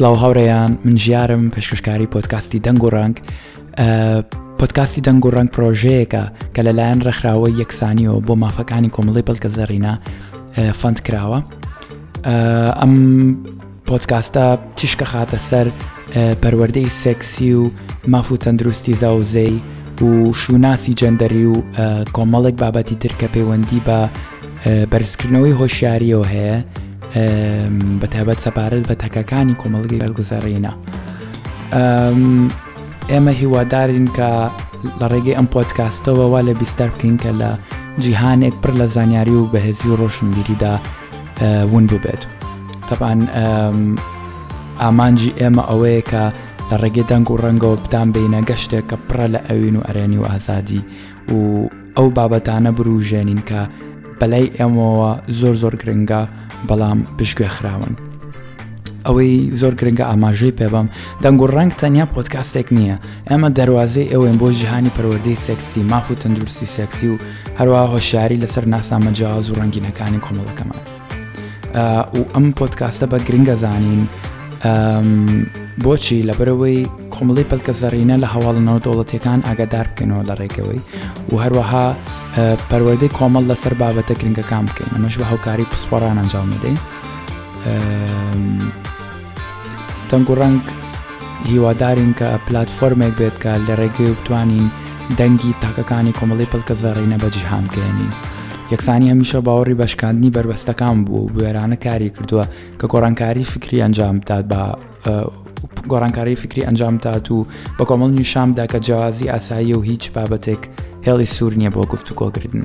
سلاو هاورێیان من ژیارم پێشکەشکاری پۆتکاستی دەنگ و ڕنگ پۆتکاستی دەنگ و ڕنگ پرۆژەیەەکە کە لەلایەن ڕێکخراوە یەکسانیەوە بۆ مافەکانی کۆمەڵی بەڵکە زەرینە فەند کراوە ئەم پۆدکاستە تیشکە خاتە سەر پەروەردەی سێکسی و ماف و تەندروستی زاوزەی و شووناسی جەندەری و کۆمەڵێک بابەتی ترکە پەیوەندی بە بەرزکردنەوەی هۆشیاریەوە هەیە بە تایبەت سەپارەت بە تەکەکانی کۆمەڵگەی هەلگوزارینە ئێمە هیوادارین کە لە ڕێگەی ئەم پۆتکاستەوە وا لە بیستەر بکەین کە لە جیهانێک پڕ لە زانیاری و بەهێزی و ڕۆشنبیریدا ون ببێت. تەبان ئامانجی ئێمە ئەوەیە کە لە ڕێگەی دەنگ و ڕەنگەوە بدان بینە گەشتێک کە پڕە لە ئەوین و ئەرێنی و ئازادی و ئەو بابەتانە بروژێنین کە بەلای ئێمەوە زۆر زۆر گرنگە بەڵام پشتگوێ خراون. ئەوەی زۆر گرنگە ئاماژەی پێبم دەنگ و ڕنگ تەنیا پۆتکاستێک نییە ئێمە دەواازەی ئەوەین بۆ جیهانی پەروەردەی سێکسی ماف و تەندروستی سێکسی و هەروە هۆشیاری لەسەر ناسامە جیاواز و ڕەنگینەکانی کۆمەڵەکەمان. و ئەم پۆتکاستە بە گرنگە زانین بۆچی لەبەرەوەی کۆمەڵی پەلکە زەڕینە لە هەواڵنەوە دەوڵەتەکان ئاگادار بکەنەوە لە ڕێگەوەی و هەروەها پەروەردەی کۆمەڵ لەسەر بابەتە گرنگەکان بکەین ئەمەش بە هەوکاری پسپۆڕان ئەنجام بدەین دەنگ و ڕەنگ هیوادارین کە پلاتفۆرمێک بێت کە لە ڕێگەی بتوانین دەنگی تاکەکانی کۆمەڵی پلکە زەڕینە بە جیهان بگەێنین یەکسانی هەمیشە باوەڕی بەشکاندنی بەربەستەکان بوو بوێرانە کاری کردووە کە گۆڕانکاری فکری ئەنجام بدات بە گۆڕانکاری فکری ئەنجام دات و بە کۆمەڵ نیشامدا کە جیازی ئاسایی و هیچ بابەتێک هێڵی سوور نییە بۆ گفتوگۆکردن.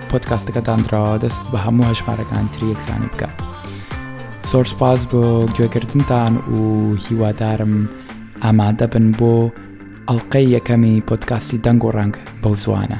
پۆدکاستەکەتان دراوە دەست بە هەموو هەژمارەکان تری یەکتانی بکە زۆر سپاس بۆ گوێگرتنتان و هیوادارم ئامادە بن بۆ ئەڵلقەی یەکەمی پۆدکاستی دەنگ و ڕەنگ بەو زوانە